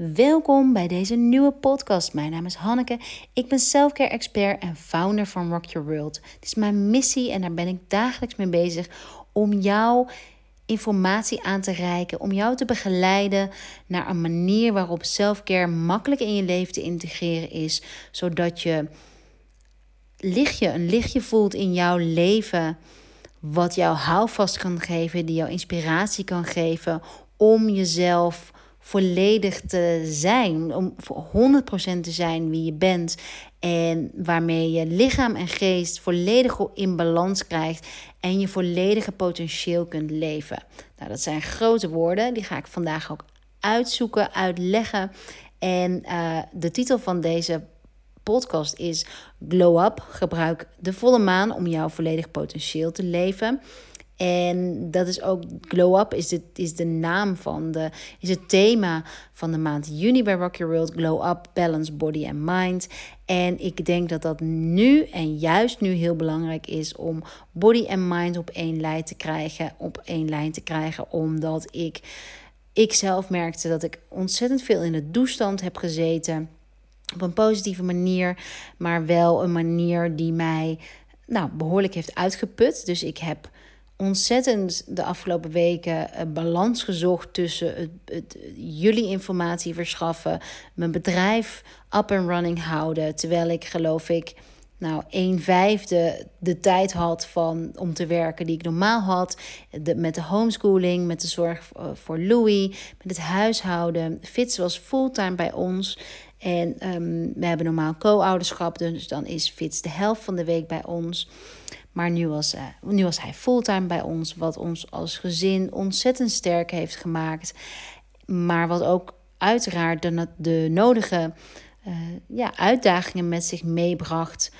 Welkom bij deze nieuwe podcast. Mijn naam is Hanneke. Ik ben selfcare expert en founder van Rock Your World. Het is mijn missie en daar ben ik dagelijks mee bezig om jou informatie aan te reiken, om jou te begeleiden naar een manier waarop selfcare makkelijk in je leven te integreren is, zodat je lichtje, een lichtje voelt in jouw leven wat jou houvast kan geven, die jou inspiratie kan geven om jezelf volledig te zijn, om 100% te zijn wie je bent en waarmee je lichaam en geest volledig in balans krijgt en je volledige potentieel kunt leven. Nou, dat zijn grote woorden, die ga ik vandaag ook uitzoeken, uitleggen. En uh, de titel van deze podcast is Glow Up. Gebruik de volle maan om jouw volledig potentieel te leven. En dat is ook Glow Up, is, het, is de naam van de, is het thema van de maand juni bij Rock Your World. Glow Up, Balance, Body and Mind. En ik denk dat dat nu en juist nu heel belangrijk is om body en mind op één lijn te krijgen. Op één lijn te krijgen, omdat ik, ik zelf merkte dat ik ontzettend veel in de doestand heb gezeten op een positieve manier, maar wel een manier die mij nou, behoorlijk heeft uitgeput. Dus ik heb ontzettend de afgelopen weken balans gezocht tussen het, jullie informatie verschaffen, mijn bedrijf up and running houden, terwijl ik geloof ik nou een vijfde de tijd had van om te werken die ik normaal had, met de homeschooling, met de zorg voor Louis, met het huishouden. Fitz was fulltime bij ons en ehm, we hebben normaal co-ouderschap, dus dan is Fitz de helft van de week bij ons. Maar nu was, uh, nu was hij fulltime bij ons, wat ons als gezin ontzettend sterk heeft gemaakt. Maar wat ook uiteraard de, nodige uh, ja, uitdagingen met zich meebracht.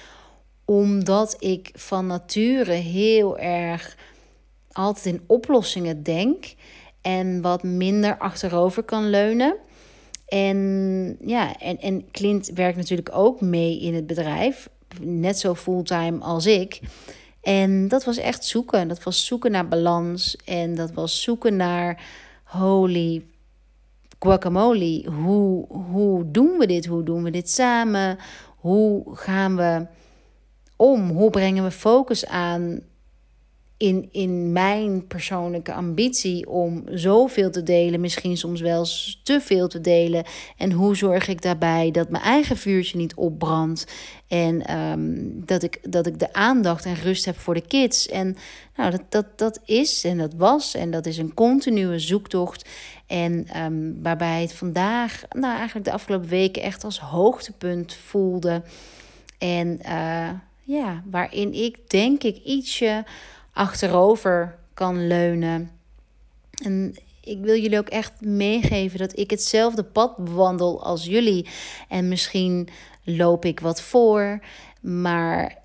Omdat ik van nature heel erg altijd in oplossingen denk en wat minder achterover kan leunen. En ja, en, en Clint werkt natuurlijk ook mee in het bedrijf. Net zo fulltime als ik. En dat was echt zoeken. Dat was zoeken naar balans. En dat was zoeken naar holy guacamole. Hoe, hoe doen we dit? Hoe doen we dit samen? Hoe gaan we om? Hoe brengen we focus aan in, in mijn persoonlijke ambitie om zoveel te delen, misschien soms wel te veel te delen. En hoe zorg ik daarbij dat mijn eigen vuurtje niet opbrandt en ehm, dat, ik, dat ik de aandacht en rust heb voor de kids. En nou, dat, dat, dat is en dat was en dat is een continue zoektocht. En um, waarbij het vandaag, nou eigenlijk de afgelopen weken echt als hoogtepunt voelde. En uh, ja, waarin ik denk ik ietsje achterover kan leunen. En ik wil jullie ook echt meegeven dat ik hetzelfde pad bewandel als jullie. En misschien loop ik wat voor, maar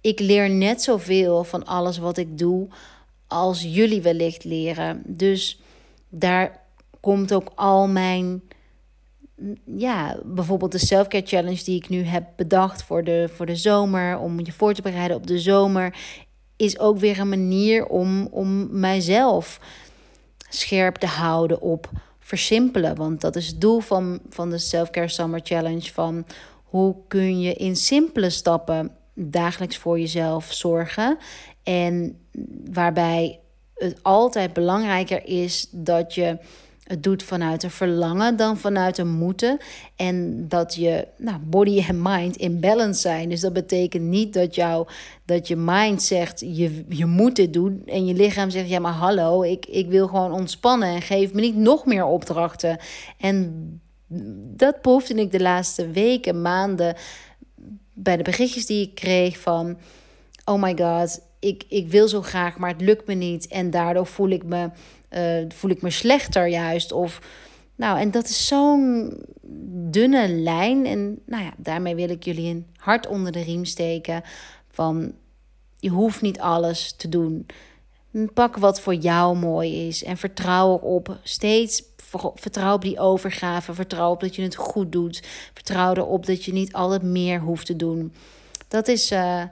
ik leer net zoveel van alles wat ik doe als jullie wellicht leren. Dus daar komt ook al mijn ja, bijvoorbeeld de self-care challenge die ik nu heb bedacht voor de, voor de zomer, om je voor te bereiden op de zomer, is ook weer een manier om, om mijzelf scherp te houden op versimpelen. Want dat is het doel van, van de Self-Care Summer Challenge. Van hoe kun je in simpele stappen dagelijks voor jezelf zorgen. En waarbij het altijd belangrijker is dat je het doet vanuit een verlangen dan vanuit een moeten. En dat je nou, body en mind in balance zijn. Dus dat betekent niet dat, jou, dat je mind zegt: je, je moet dit doen. En je lichaam zegt: ja, maar hallo, ik, ik wil gewoon ontspannen. En geef me niet nog meer opdrachten. En dat proefde ik de laatste weken, maanden. Bij de berichtjes die ik kreeg van: oh my god, ik, ik wil zo graag, maar het lukt me niet. En daardoor voel ik me uh, voel ik me slechter juist. Of, nou, en dat is zo'n dunne lijn. En nou ja, daarmee wil ik jullie een hart onder de riem steken. Van je hoeft niet alles te doen. Pak wat voor jou mooi is en vertrouw erop. Steeds vertrouw op die overgave. Vertrouw op dat je het goed doet. Vertrouw erop dat je niet al het meer hoeft te doen. Dat is. Uh,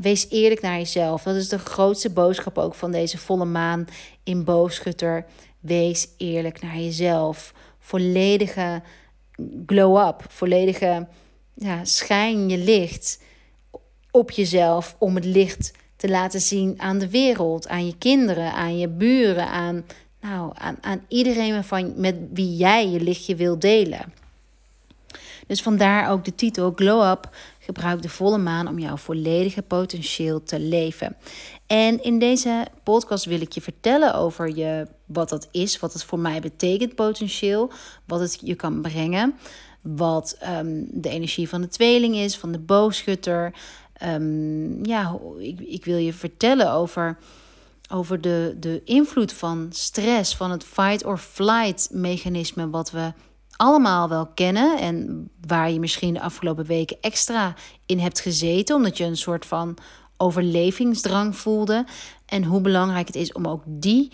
wees eerlijk naar jezelf. Dat is de grootste boodschap ook van deze volle maan in Boogschutter. Wees eerlijk naar jezelf. Volledige glow up, volledige ja, schijn je licht op jezelf om het licht te laten zien aan de wereld, aan je kinderen, aan je buren, aan, nou, aan, aan iedereen van, met wie jij je lichtje wil delen. Dus vandaar ook de titel Glow Up. Gebruik de volle maan om jouw volledige potentieel te leven. En in deze podcast wil ik je vertellen over je, wat dat is, wat het voor mij betekent, potentieel, wat het je kan brengen, wat um, de energie van de tweeling is, van de boogschutter. Um, ja, ik, ik wil je vertellen over, over de, de invloed van stress, van het fight or flight mechanisme, wat we allemaal wel kennen en waar je misschien de afgelopen weken extra in hebt gezeten, omdat je een soort van overlevingsdrang voelde. En hoe belangrijk het is om ook die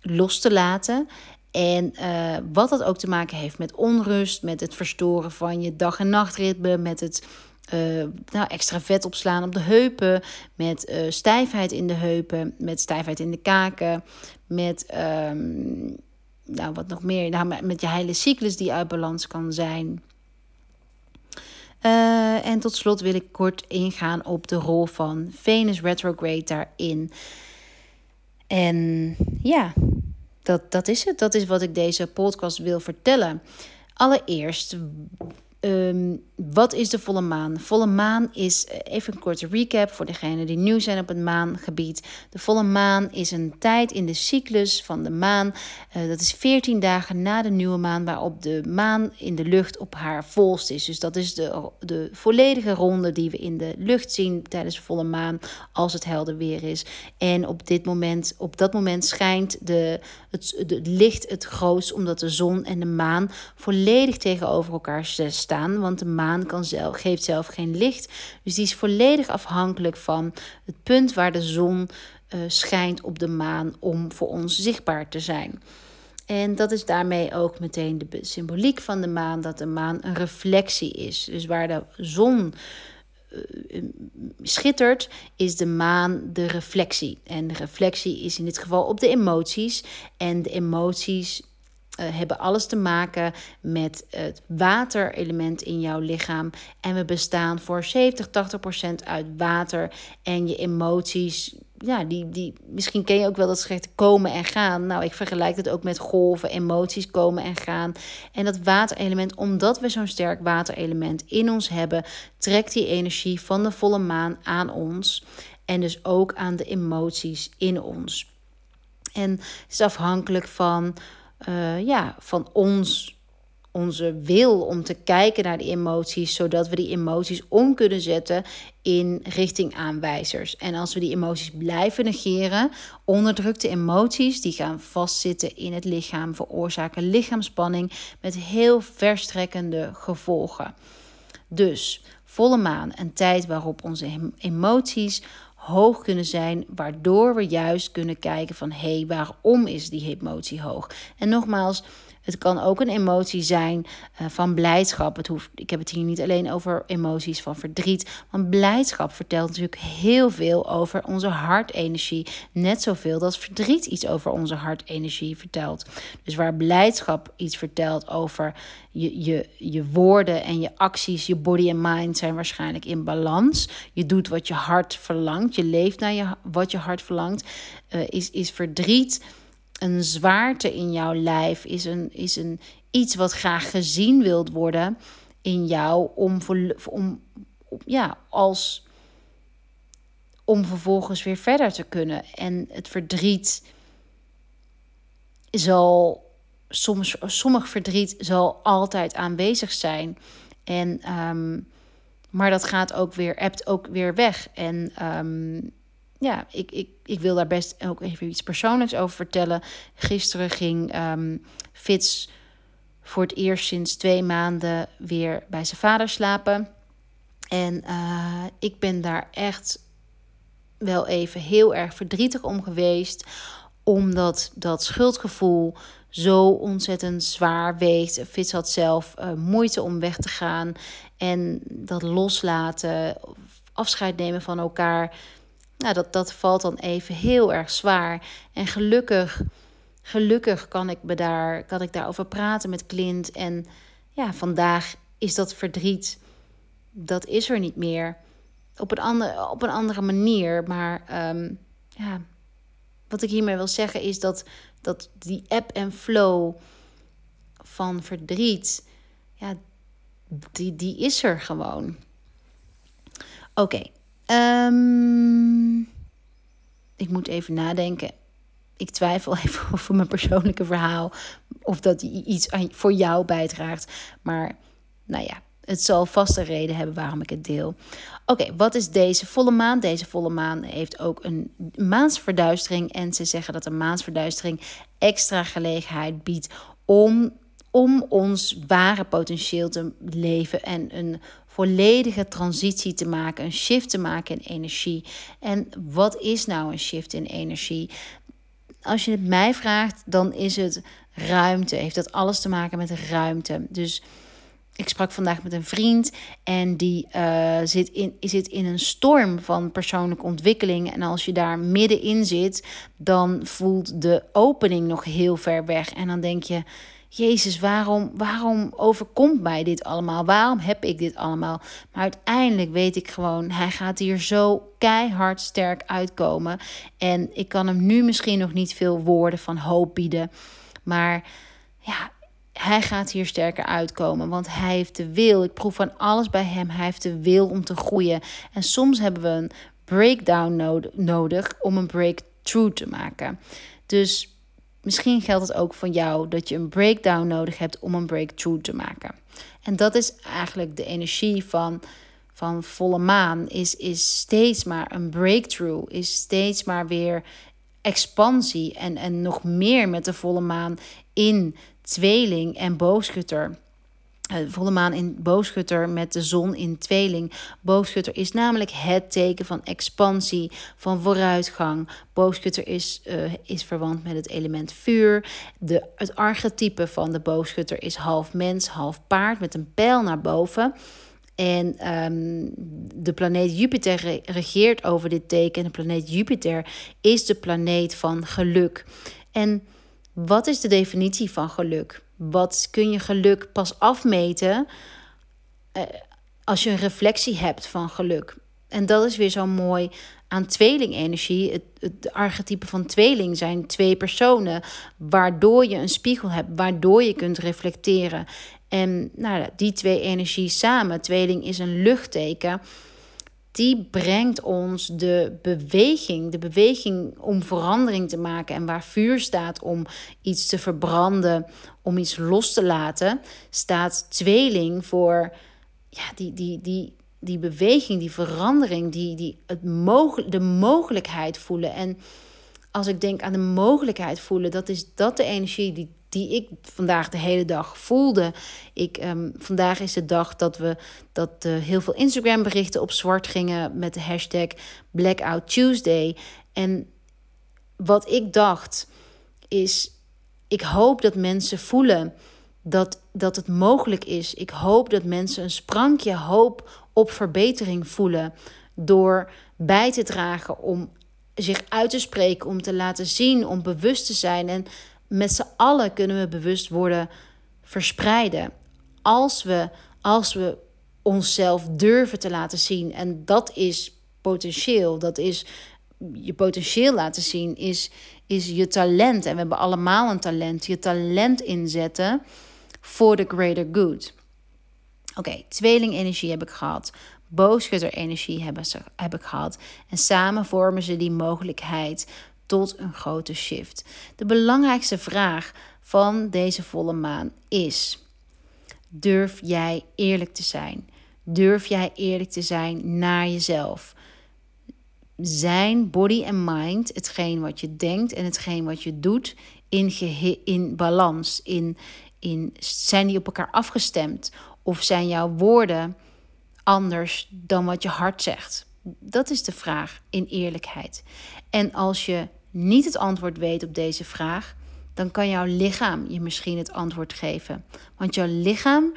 los te laten. En uh, wat dat ook te maken heeft met onrust, met het verstoren van je dag- en nachtritme, met het uh, nou, extra vet opslaan op de heupen, met uh, stijfheid in de heupen, met stijfheid in de kaken, met um, nou, wat nog meer, nou, met je hele cyclus die uit balans kan zijn. Uh, en tot slot wil ik kort ingaan op de rol van Venus retrograde daarin. En ja, dat, dat is het. Dat is wat ik deze podcast wil vertellen. Allereerst, Um, wat is de volle maan? Volle maan is, eh, even een korte recap voor degenen die nieuw zijn op het maangebied. De volle maan is een tijd in de cyclus van de maan. Uh, dat is 14 dagen na de nieuwe maan, waarop de maan in de lucht op haar volst is. Dus dat is de, de volledige ronde die we in de lucht zien tijdens de volle maan, als het helder weer is. En op, dit moment, op dat moment schijnt de, het, het licht het grootst, omdat de zon en de maan volledig tegenover elkaar staan want de maan kan zelf, geeft zelf geen licht. Dus die is volledig afhankelijk van het punt waar de zon uh, schijnt op de maan om voor ons zichtbaar te zijn. En dat is daarmee ook meteen de symboliek van de maan, dat de maan een reflectie is. Dus waar de zon uh, schittert, is de maan de reflectie. En de reflectie is in dit geval op de emoties. En de emoties hebben alles te maken met het waterelement in jouw lichaam. En we bestaan voor 70, 80 procent uit water. En je emoties, ja, die, die, misschien ken je ook wel dat schrift komen en gaan. Nou, ik vergelijk het ook met golven, emoties komen en gaan. En dat waterelement, omdat we zo'n sterk waterelement in ons hebben, trekt die energie van de volle maan aan ons. En dus ook aan de emoties in ons. En het is afhankelijk van uh, ja, van ons, onze wil om te kijken naar die emoties, zodat we die emoties om kunnen zetten in richting aanwijzers. En als we die emoties blijven negeren, onderdrukte emoties, die gaan vastzitten in het lichaam, veroorzaken lichaamspanning met heel verstrekkende gevolgen. Dus volle maan, een tijd waarop onze emoties hoog kunnen zijn, waardoor we juist kunnen kijken van hé, hey, waarom is die emotie hoog? En nogmaals, het kan ook een emotie zijn uh, van blijdschap. Het hoeft, ik heb het hier niet alleen over emoties van verdriet. Want blijdschap vertelt natuurlijk heel veel over onze hartenergie. Net zoveel dat verdriet iets over onze hartenergie vertelt. Dus waar blijdschap iets vertelt over je, je, je woorden en je acties, je body en mind zijn waarschijnlijk in balans. Je doet wat je hart verlangt. Je leeft naar je, wat je hart verlangt. Uh, is, is verdriet een zwaarte in jouw lijf, is, een, is een, iets wat graag gezien wilt worden in jou om, om, ja, als, om vervolgens weer verder te kunnen. En het verdriet zal, soms, sommig verdriet zal altijd aanwezig zijn. En, um, maar dat gaat ook weer, hebt ook weer weg. En um, ja, ik, ik, ik wil daar best ook even iets persoonlijks over vertellen. Gisteren ging um, Fitz voor het eerst sinds twee maanden weer bij zijn vader slapen. En uh, ik ben daar echt wel even heel erg verdrietig om geweest. Omdat dat schuldgevoel zo ontzettend zwaar weegt. Fitz had zelf uh, moeite om weg te gaan. En dat loslaten, afscheid nemen van elkaar nou, dat, dat valt dan even heel erg zwaar. En gelukkig, gelukkig kan ik, me daar, kan ik daarover praten met Clint. En ja, vandaag is dat verdriet, dat is er niet meer. Op een andere, op een andere manier. Maar ehm, ja, wat ik hiermee wil zeggen is dat, dat die ebb en flow van verdriet, ja, die, die is er gewoon. Oké. Ehm, ik moet even nadenken. Ik twijfel even over mijn persoonlijke verhaal. Of dat iets voor jou bijdraagt. Maar nou ja, het zal vast een reden hebben waarom ik het deel. Oké, wat is deze volle maan? Deze volle maan heeft ook een maansverduistering. En ze zeggen dat een maansverduistering extra gelegenheid biedt om, om ons ware potentieel te leven. En een volledige transitie te maken, een shift te maken in energie. En wat is nou een shift in energie? Als je het mij vraagt, dan is het ruimte. Heeft dat alles te maken met ruimte. Dus ik sprak vandaag met een vriend en die uh, zit, in, zit in een storm van persoonlijke ontwikkeling. En als je daar middenin zit, dan voelt de opening nog heel ver weg. En dan denk je, Jezus, waarom, waarom overkomt mij dit allemaal? Waarom heb ik dit allemaal? Maar uiteindelijk weet ik gewoon, hij gaat hier zo keihard sterk uitkomen. En ik kan hem nu misschien nog niet veel woorden van hoop bieden. Maar ja, hij gaat hier sterker uitkomen, want hij heeft de wil. Ik proef van alles bij hem. Hij heeft de wil om te groeien. En soms hebben we een breakdown nodig om een breakthrough te maken. Dus misschien geldt het ook van jou dat je een breakdown nodig hebt om een breakthrough te maken. En dat is eigenlijk de energie van, van volle maan. Is, is steeds maar een breakthrough. Is steeds maar weer expansie. En, en nog meer met de volle maan in tweeling en boogschutter. Uh, volle maan in boogschutter met de zon in tweeling. Boogschutter is namelijk het teken van expansie, van vooruitgang. Boogschutter is, uh, is verwant met het element vuur. De, het archetype van de boogschutter is half mens, half paard met een pijl naar boven. En um, de planeet Jupiter regeert over dit teken. De planeet Jupiter is de planeet van geluk. En wat is de definitie van geluk? Wat kun je geluk pas afmeten uh, als je een reflectie hebt van geluk? En dat is weer zo mooi aan tweelingenergie. Het, het archetype van tweeling zijn twee personen, waardoor je een spiegel hebt, waardoor je kunt reflecteren. En nou, die twee energie samen, tweeling is een luchtteken die brengt ons de beweging, de beweging om verandering te maken. En waar vuur staat om iets te verbranden, om iets los te laten, staat tweeling voor ja, die, die, die, die beweging, die verandering, die, die het de mogelijkheid voelen. En als ik denk aan de mogelijkheid voelen, dat is dat de energie die die ik vandaag de hele dag voelde. Ik, um, vandaag is de dag dat we dat uh, heel veel Instagram berichten op zwart gingen met de hashtag Blackout Tuesday. En wat ik dacht is, ik hoop dat mensen voelen dat, dat het mogelijk is. Ik hoop dat mensen een sprankje hoop op verbetering voelen door bij te dragen om zich uit te spreken, om te laten zien, om bewust te zijn en met z'n allen kunnen we bewust worden verspreiden. Als we, als we onszelf durven te laten zien. En dat is potentieel. Dat is je potentieel laten zien, is, is je talent. En we hebben allemaal een talent. Je talent inzetten voor the greater good. Oké, okay, tweelingenergie heb ik gehad. Booschutter-energie heb, heb ik gehad. En samen vormen ze die mogelijkheid tot een grote shift. De belangrijkste vraag van deze volle maan is: durf jij eerlijk te zijn? Durf jij eerlijk te zijn naar jezelf? Zijn body en mind, hetgeen wat je denkt en hetgeen wat je doet, in, in balans? In, in, zijn die op elkaar afgestemd? Of zijn jouw woorden anders dan wat je hart zegt? Dat is de vraag in eerlijkheid. En als je niet het antwoord weet op deze vraag, dan kan jouw lichaam je misschien het antwoord geven. Want jouw lichaam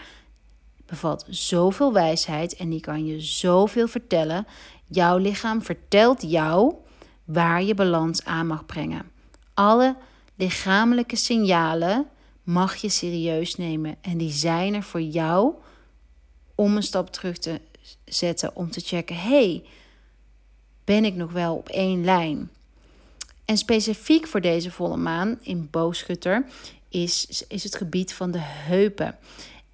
bevat zoveel wijsheid en die kan je zoveel vertellen. Jouw lichaam vertelt jou waar je balans aan mag brengen. Alle lichamelijke signalen mag je serieus nemen. En die zijn er voor jou om een stap terug te zetten. Om te checken, hey, ben ik nog wel op één lijn? En specifiek voor deze volle maan in Boogschutter is, is het gebied van de heupen.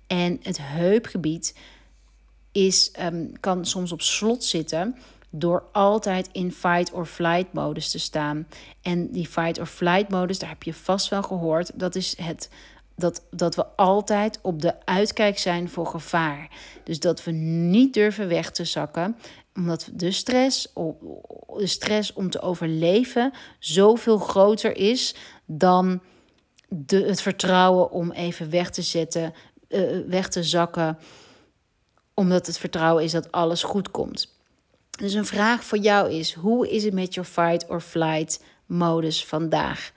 En het heupgebied is, um, kan soms op slot zitten door altijd in fight or flight modus te staan. En die fight or flight modus, daar heb je vast wel gehoord, dat is het dat, dat we altijd op de uitkijk zijn voor gevaar. Dus dat we niet durven weg te zakken, omdat de stress, de stress om te overleven zoveel groter is dan de, het vertrouwen om even weg te zetten, uh, weg te zakken, omdat het vertrouwen is dat alles goed komt. Dus een vraag voor jou is: hoe is het met je fight or flight modus vandaag?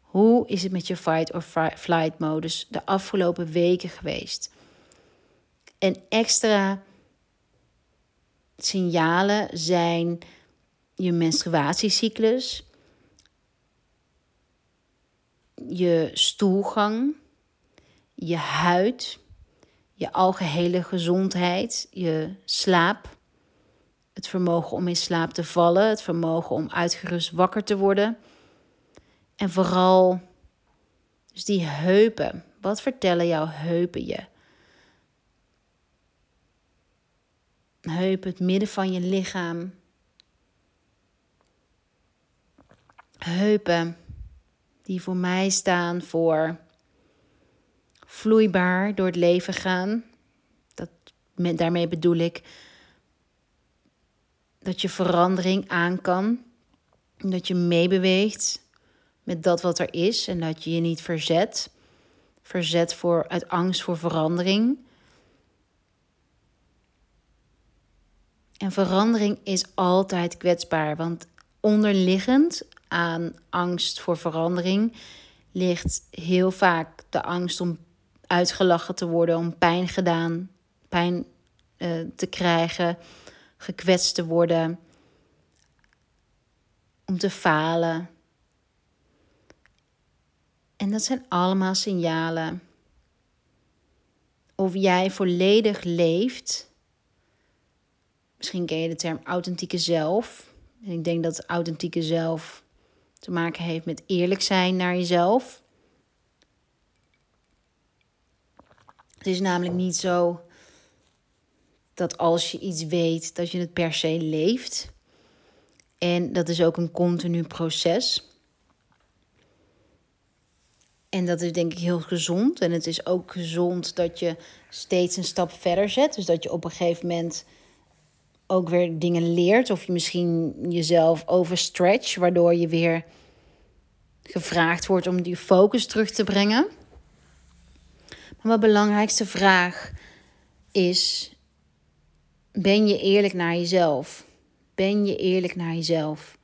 Hoe is het met je fight or flight modus de afgelopen weken geweest? En extra signalen zijn je menstruatiecyclus, je stoelgang, je huid, je algehele gezondheid, je slaap, het vermogen om in slaap te vallen, het vermogen om uitgerust wakker te worden. En vooral dus die heupen. Wat vertellen jouw heupen je? Heupen, het midden van je lichaam. Heupen die voor mij staan voor vloeibaar door het leven gaan. Dat, daarmee bedoel ik dat je verandering aan kan. Dat je meebeweegt met dat wat er is en dat je je niet verzet. Verzet voor, uit angst voor verandering. En verandering is altijd kwetsbaar, want onderliggend aan angst voor verandering ligt heel vaak de angst om uitgelachen te worden, om pijn gedaan, pijn uh, te krijgen, gekwetst te worden, om te falen. En dat zijn allemaal signalen. Of jij volledig leeft. Misschien ken je de term authentieke zelf. En ik denk dat authentieke zelf te maken heeft met eerlijk zijn naar jezelf. Het is namelijk niet zo dat als je iets weet, dat je het per se leeft. En dat is ook een continu proces. En dat is denk ik heel gezond. En het is ook gezond dat je steeds een stap verder zet. Dus dat je op een gegeven moment ook weer dingen leert. Of je misschien jezelf overstretch, waardoor je weer gevraagd wordt om die focus terug te brengen. Maar mijn belangrijkste vraag is: ben je eerlijk naar jezelf? Ben je eerlijk naar jezelf?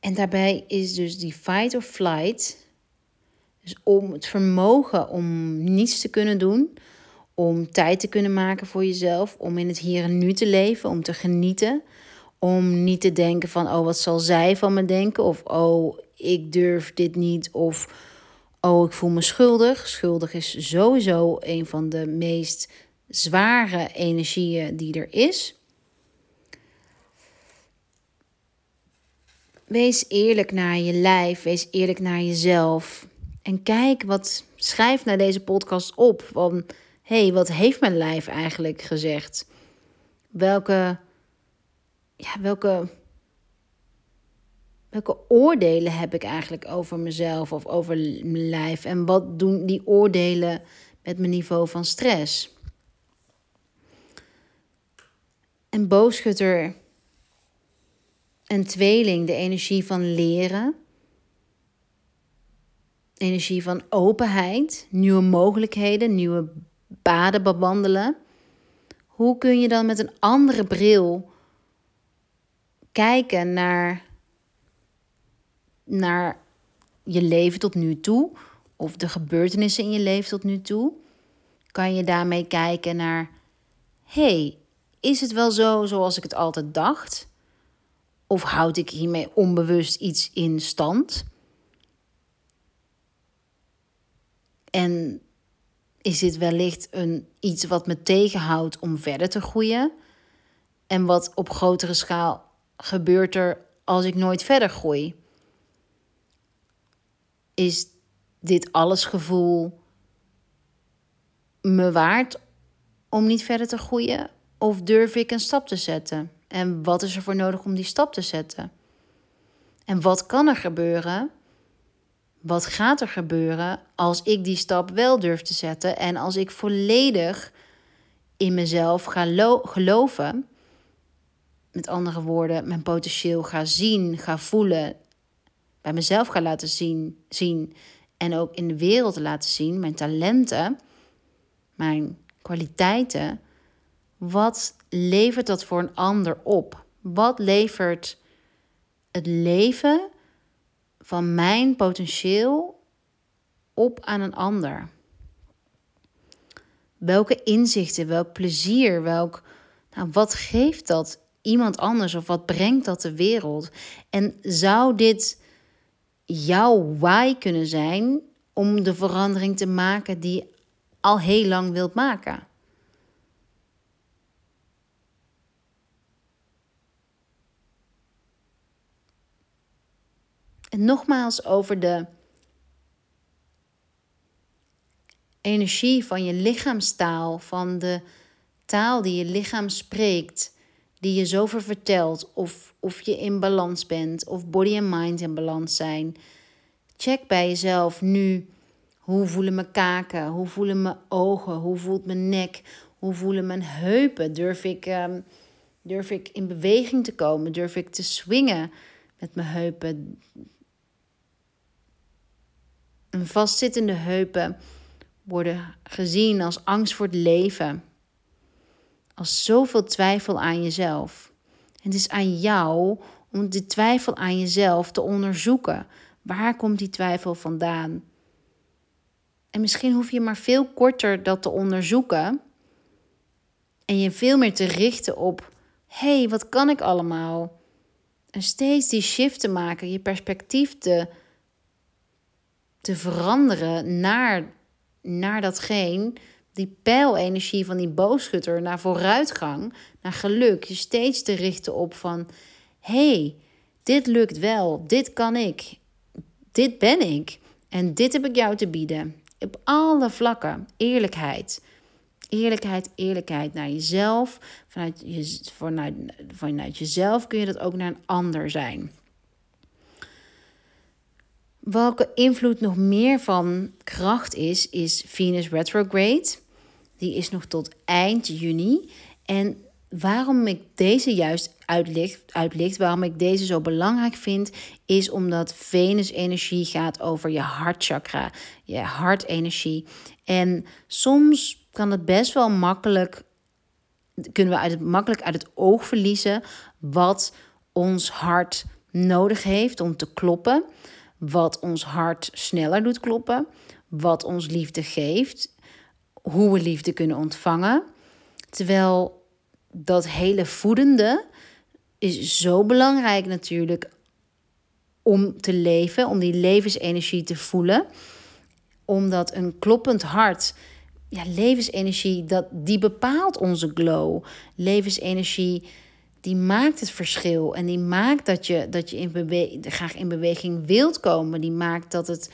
En daarbij is dus die fight or flight dus om het vermogen om niets te kunnen doen, om tijd te kunnen maken voor jezelf, om in het hier en nu te leven, om te genieten, om niet te denken van oh wat zal zij van me denken of oh ik durf dit niet of oh ik voel me schuldig. Schuldig is sowieso een van de meest zware energieën die er is. Wees eerlijk naar je lijf, wees eerlijk naar jezelf. En kijk wat, schrijf naar deze podcast op. Hé, hey, wat heeft mijn lijf eigenlijk gezegd? Welke, ja, welke, welke oordelen heb ik eigenlijk over mezelf of over mijn lijf? En wat doen die oordelen met mijn niveau van stress? En boogschutter en tweeling, de energie van leren energie van openheid, nieuwe mogelijkheden, nieuwe paden bewandelen. Hoe kun je dan met een andere bril kijken naar, naar je leven tot nu toe of de gebeurtenissen in je leven tot nu toe? Kan je daarmee kijken naar: hey, is het wel zo zoals ik het altijd dacht? Of houd ik hiermee onbewust iets in stand? En is dit wellicht een, iets wat me tegenhoudt om verder te groeien? En wat op grotere schaal gebeurt er als ik nooit verder groei? Is dit allesgevoel me waard om niet verder te groeien? Of durf ik een stap te zetten? En wat is er voor nodig om die stap te zetten? En wat kan er gebeuren? Wat gaat er gebeuren als ik die stap wel durf te zetten en als ik volledig in mezelf ga geloven? Met andere woorden, mijn potentieel ga zien, ga voelen, bij mezelf ga laten zien, zien en ook in de wereld laten zien, mijn talenten, mijn kwaliteiten. Wat levert dat voor een ander op? Wat levert het leven van mijn potentieel op aan een ander? Welke inzichten, welk plezier, welk, nou, wat geeft dat iemand anders of wat brengt dat de wereld? En zou dit jouw why kunnen zijn om de verandering te maken die al heel lang wilt maken? En nogmaals over de energie van je lichaamstaal, van de taal die je lichaam spreekt, die je zoveel vertelt, of, of je in balans bent, of body en mind in balans zijn. Check bij jezelf nu. Hoe voelen mijn kaken? Hoe voelen mijn ogen? Hoe voelt mijn nek? Hoe voelen mijn heupen? Durf ik, um, durf ik in beweging te komen? Durf ik te swingen met mijn heupen? En vastzittende heupen worden gezien als angst voor het leven. Als zoveel twijfel aan jezelf. Het is aan jou om die twijfel aan jezelf te onderzoeken. Waar komt die twijfel vandaan? En misschien hoef je maar veel korter dat te onderzoeken. En je veel meer te richten op: hé, hey, wat kan ik allemaal? En steeds die shift te maken, je perspectief te te veranderen naar, naar datgene, die pijlenergie van die boogschutter, naar vooruitgang, naar geluk. Je steeds te richten op van, hey, dit lukt wel, dit kan ik, dit ben ik en dit heb ik jou te bieden. Op alle vlakken, eerlijkheid. Eerlijkheid, eerlijkheid naar jezelf. Vanuit, je, vanuit, vanuit jezelf kun je dat ook naar een ander zijn. Welke invloed nog meer van kracht is, is Venus retrograde. Die is nog tot eind juni. En waarom ik deze juist uitlicht, waarom ik deze zo belangrijk vind, is omdat Venus energie gaat over je hartchakra, je hartenergie. En soms kan het best wel makkelijk, kunnen we uit het, makkelijk uit het oog verliezen wat ons hart nodig heeft om te kloppen wat ons hart sneller doet kloppen, wat ons liefde geeft, hoe we liefde kunnen ontvangen. Terwijl dat hele voedende is zo belangrijk natuurlijk om te leven, om die levensenergie te voelen. Omdat een kloppend hart, ja, levensenergie, dat, die bepaalt onze glow. Levensenergie die maakt het verschil. En die maakt dat je, dat je in bewe graag in beweging wilt komen. Die maakt dat, het,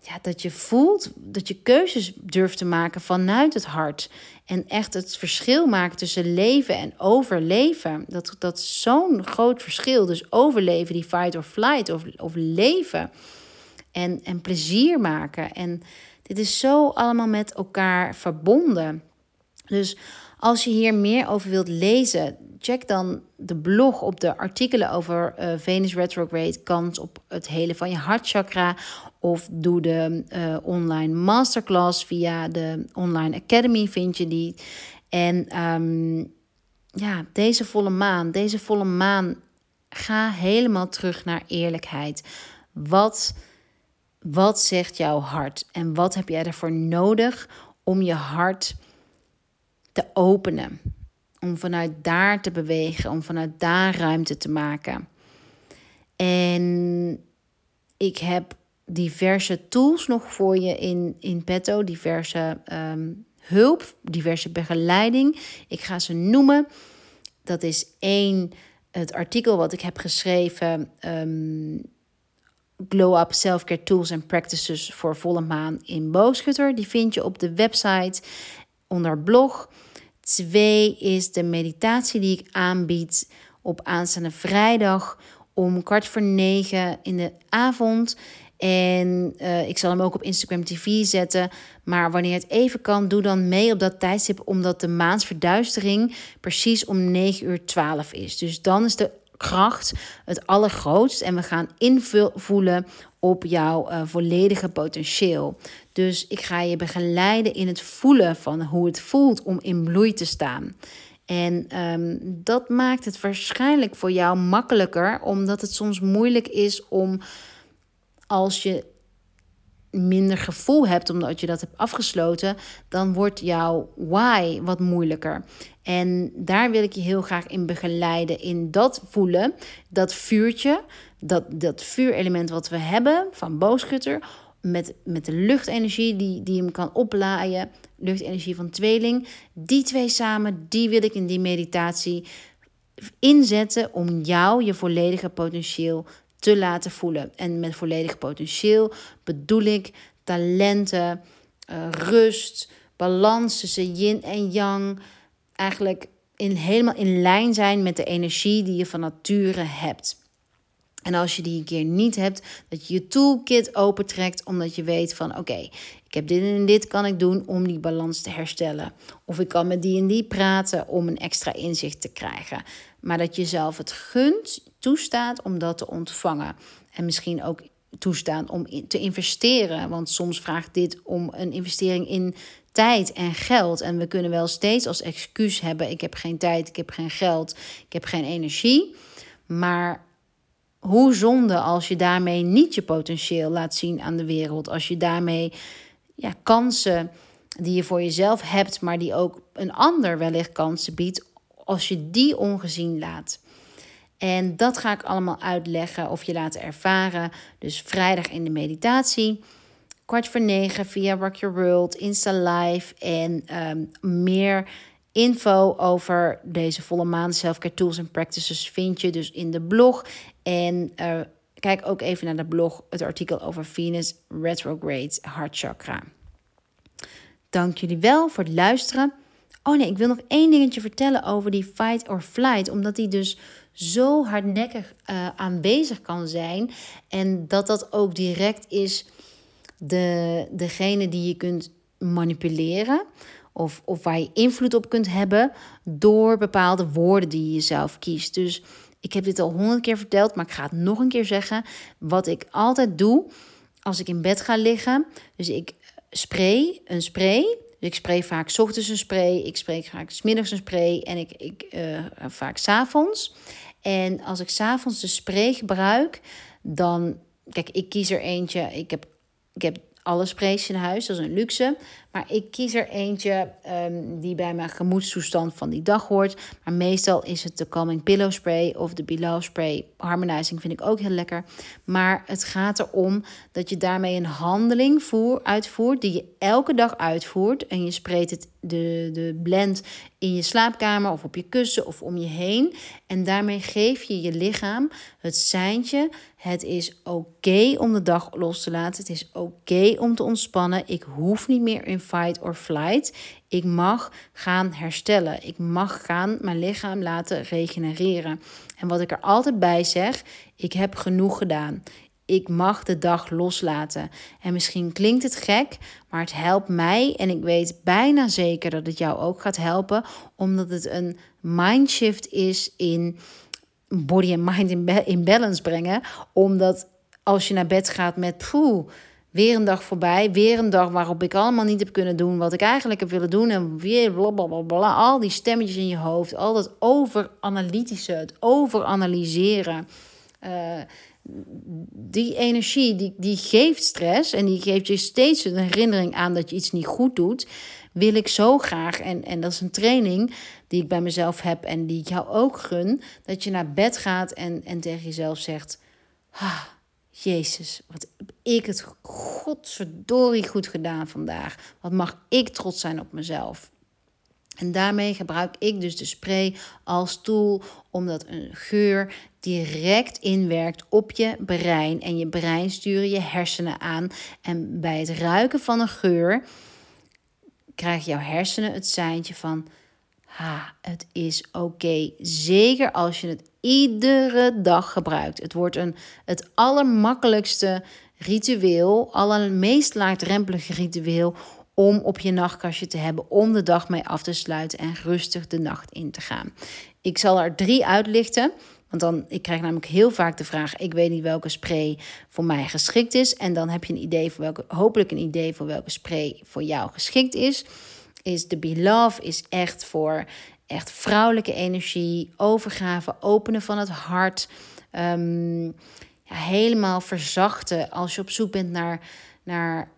ja, dat je voelt dat je keuzes durft te maken vanuit het hart. En echt het verschil maakt tussen leven en overleven. Dat, dat zo'n groot verschil. Dus overleven, die fight or flight, of, of leven. En, en plezier maken. En dit is zo allemaal met elkaar verbonden. Dus als je hier meer over wilt lezen, check dan de blog op de artikelen over uh, Venus retrograde, kans op het hele van je hartchakra. Of doe de uh, online masterclass via de online academy, vind je die. En um, ja, deze volle maan, deze volle maan, ga helemaal terug naar eerlijkheid. Wat, wat zegt jouw hart en wat heb jij ervoor nodig om je hart te openen? Om vanuit daar te bewegen, om vanuit daar ruimte te maken. En ik heb diverse tools nog voor je in, in petto, diverse ehm, hulp, diverse begeleiding. Ik ga ze noemen. Dat is één, het artikel wat ik heb geschreven. Um, Glow Up Self-Care Tools and Practices voor volle maan in Boogschutter. Die vind je op de website onder blog. Twee is de meditatie die ik aanbied op aanstaande vrijdag om kwart voor negen in de avond. En uh, ik zal hem ook op Instagram TV zetten. Maar wanneer het even kan, doe dan mee op dat tijdstip. Omdat de maansverduistering precies om 9 uur 12 is. Dus dan is de kracht het allergrootst. En we gaan invoelen op jouw uh, volledige potentieel. Dus ik ga je begeleiden in het voelen van hoe het voelt om in bloei te staan. En um, dat maakt het waarschijnlijk voor jou makkelijker, omdat het soms moeilijk is om als je minder gevoel hebt omdat je dat hebt afgesloten, dan wordt jouw why wat moeilijker. En daar wil ik je heel graag in begeleiden, in dat voelen, dat vuurtje, dat, dat vuurelement wat we hebben van boogschutter, met, met de luchtenergie die, die hem kan oplaaien, luchtenergie van tweeling. Die twee samen, die wil ik in die meditatie inzetten om jou je volledige potentieel te laten voelen. En met volledig potentieel bedoel ik talenten, uh, rust, balans tussen yin en yang. Eigenlijk in, helemaal in lijn zijn met de energie die je van nature hebt. En als je die een keer niet hebt, dat je je toolkit opentrekt, omdat je weet van oké, ik heb dit en dit kan ik doen om die balans te herstellen. Of ik kan met die en die praten om een extra inzicht te krijgen. Maar dat je zelf het gunt, toestaat om dat te ontvangen. En misschien ook toestaan om te investeren. Want soms vraagt dit om een investering in tijd en geld. En we kunnen wel steeds als excuus hebben: ik heb geen tijd, ik heb geen geld, ik heb geen energie. Maar hoe zonde als je daarmee niet je potentieel laat zien aan de wereld. Als je daarmee ja, kansen die je voor jezelf hebt, maar die ook een ander wellicht kansen biedt, als je die ongezien laat. En dat ga ik allemaal uitleggen of je laten ervaren. Dus vrijdag in de meditatie, kwart voor negen via Rock Your World, Insta Live en ehm, meer info over deze volle maan selfcare tools en practices vind je dus in de blog. En uh, kijk ook even naar de blog, het artikel over Venus retrograde hart chakra. Dank jullie wel voor het luisteren. Oh nee, ik wil nog één dingetje vertellen over die fight or flight. Omdat die dus zo hardnekkig uh, aanwezig kan zijn. En dat dat ook direct is de, degene die je kunt manipuleren. Of, of waar je invloed op kunt hebben door bepaalde woorden die je zelf kiest. Dus ik heb dit al honderd keer verteld, maar ik ga het nog een keer zeggen. Wat ik altijd doe als ik in bed ga liggen. Dus ik spray, een spray. Dus ik spray vaak ochtends een spray, ik spreek vaak middags een spray en ik, ik uh, vaak s avonds. En als ik s'avonds de spray gebruik, dan... Kijk, ik kies er eentje. Ik heb, ik heb alle sprays in huis, dat is een luxe. Ik kies er eentje um, die bij mijn gemoedstoestand van die dag hoort. Maar meestal is het de Calming Pillow Spray of de Below Spray. Harmonizing vind ik ook heel lekker. Maar het gaat erom dat je daarmee een handeling voer, uitvoert die je elke dag uitvoert. En je spreekt het, de, de blend in je slaapkamer of op je kussen of om je heen. En daarmee geef je je lichaam het seintje. Het is oké om de dag los te laten. Het is oké om te ontspannen. Ik hoef niet meer in fight or flight. Ik mag gaan herstellen. Ik mag gaan mijn lichaam laten regenereren. En wat ik er altijd bij zeg, ik heb genoeg gedaan. Ik mag de dag loslaten. En misschien klinkt het gek, maar het helpt mij. En ik weet bijna zeker dat het jou ook gaat helpen, omdat het een mindshift is in body and mind in, balance brengen. Omdat als je naar bed gaat met poeh Weer een dag voorbij, weer een dag waarop ik allemaal niet heb kunnen doen wat ik eigenlijk heb willen doen. En weer blablabla, al die stemmetjes in je hoofd, al dat overanalytische, het overanalyseren. Uh, die energie, die, die geeft stress en die geeft je steeds een herinnering aan dat je iets niet goed doet. Wil ik zo graag, en, en dat is een training die ik bij mezelf heb en die ik jou ook gun, dat je naar bed gaat en, en tegen jezelf zegt: ah, Jezus, wat heb ik het godverdorie goed gedaan vandaag. Wat mag ik trots zijn op mezelf. En daarmee gebruik ik dus de spray als tool, omdat een geur direct inwerkt op je brein. En je brein sturen je hersenen aan. En bij het ruiken van een geur krijgen jouw hersenen het seintje van... Ha, het is oké. Zeker als je het iedere dag gebruikt. Het wordt een, het allermakkelijkste ritueel, allermeest laagdrempelige ritueel om op je nachtkastje te hebben, om de dag mee af te sluiten en rustig de nacht in te gaan. Ik zal er drie uitlichten. Want dan, ik krijg namelijk heel vaak de vraag: ik weet niet welke spray voor mij geschikt is. En dan heb je een idee voor welke, hopelijk een idee voor welke spray voor jou geschikt is. Is de Be Love is echt voor echt vrouwelijke energie, overgave, openen van het hart. Um, ja, helemaal verzachten als je op zoek bent naar, naar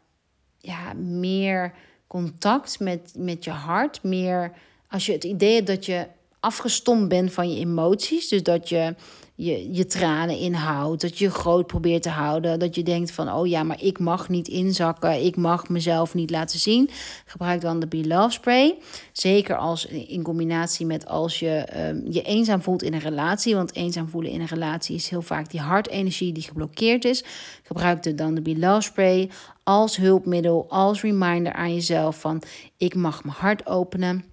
ja, meer contact met, met je hart. Meer als je het idee hebt dat je afgestomd bent van je emoties. Dus dat je je, je tranen inhoudt. Dat je groot probeert te houden. Dat je denkt van, oh ja, maar ik mag niet inzakken. Ik mag mezelf niet laten zien. Gebruik dan de Be Love Spray. Zeker als in combinatie met als je um, je eenzaam voelt in een relatie. Want eenzaam voelen in een relatie is heel vaak die hartenergie die geblokkeerd is. Gebruik dan de Be Love Spray als hulpmiddel, als reminder aan jezelf van, ik mag mijn hart openen.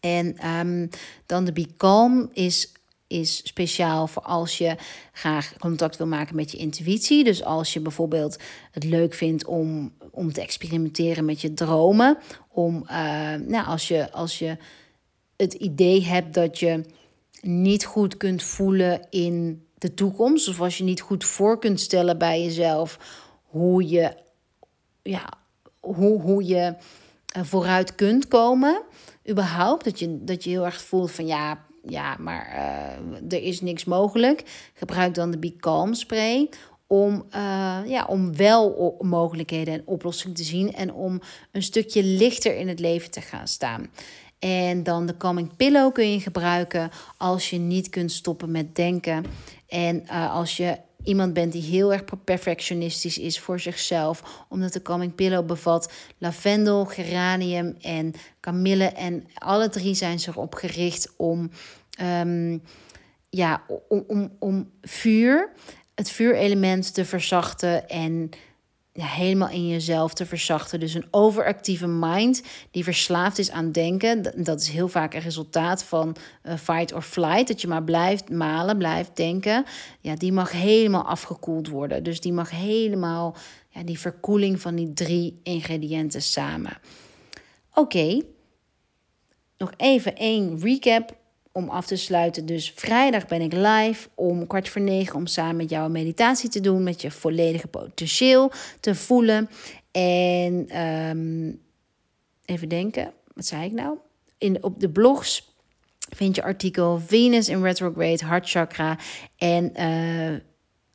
En um, dan de Be Calm is is speciaal voor als je graag contact wil maken met je intuïtie. Dus als je bijvoorbeeld het leuk vindt om, om te experimenteren met je dromen. Om, uh, nou, als, je, als je het idee hebt dat je niet goed kunt voelen in de toekomst. Of als je niet goed voor kunt stellen bij jezelf hoe je, ja, hoe, hoe je uh, vooruit kunt komen. Überhaupt. Dat je, dat je heel erg voelt van ja ja, maar uh, er is niks mogelijk. Gebruik dan de Be Calm spray om, uh, ja, om wel mogelijkheden en oplossingen te zien en om een stukje lichter in het leven te gaan staan. En dan de Calming Pillow kun je gebruiken als je niet kunt stoppen met denken. En uh, als je iemand bent die heel erg perfectionistisch is voor zichzelf. Omdat de Calming Pillow bevat lavendel, geranium en kamille. En alle drie zijn ze erop gericht om, um, ja, om, om, om vuur, het vuurelement te verzachten en helemaal in jezelf te verzachten. Dus een overactieve mind die verslaafd is aan denken. Dat is heel vaak een resultaat van uh, fight or flight. Dat je maar blijft malen, blijft denken. Ja, die mag helemaal afgekoeld worden. Dus die mag helemaal ja, die verkoeling van die drie ingrediënten samen. Oké, nog even één recap om af te sluiten. Dus vrijdag ben ik live om kwart voor negen om samen met jou een meditatie te doen. Met je volledige potentieel te voelen. En um, even denken, wat zei ik nou? In, op de blogs vind je artikel Venus in retrograde, hartchakra en... Uh,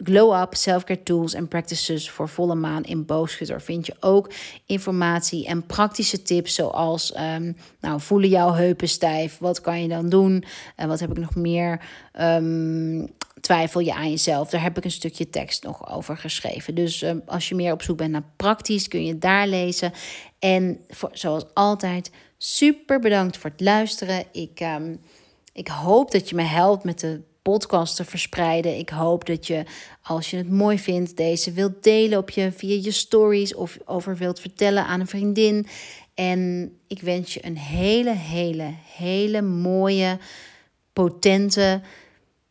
Glow Up, Self-Care Tools en Practices voor volle maan in boogschutter vind je ook informatie en praktische tips zoals um, nou, voelen jouw heupen stijf, wat kan je dan doen? En wat heb ik nog meer, um, twijfel je aan jezelf, daar heb ik een stukje tekst nog over geschreven. Dus um, als je meer op zoek bent naar praktisch kun je daar lezen. En voor, zoals altijd super bedankt voor het luisteren. Ik, ik hoop dat je me helpt met de podcast te verspreiden. Ik hoop dat je, als je het mooi vindt, deze wilt delen op je, via je stories of over wilt vertellen aan een vriendin. En ik wens je een hele, hele, hele mooie, potente,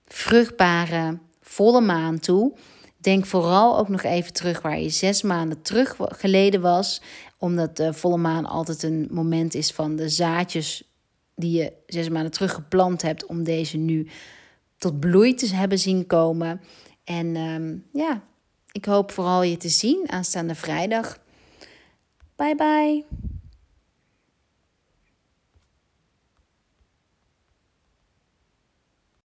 vruchtbare, volle maan toe. Denk vooral ook nog even terug waar je zes maanden terug geleden was. Omdat de volle maan altijd een moment is van de zaadjes die je zes maanden terug geplant hebt, om deze nu tot bloei te hebben zien komen. En um, ja, ik hoop vooral je te zien aanstaande vrijdag. Bye bye.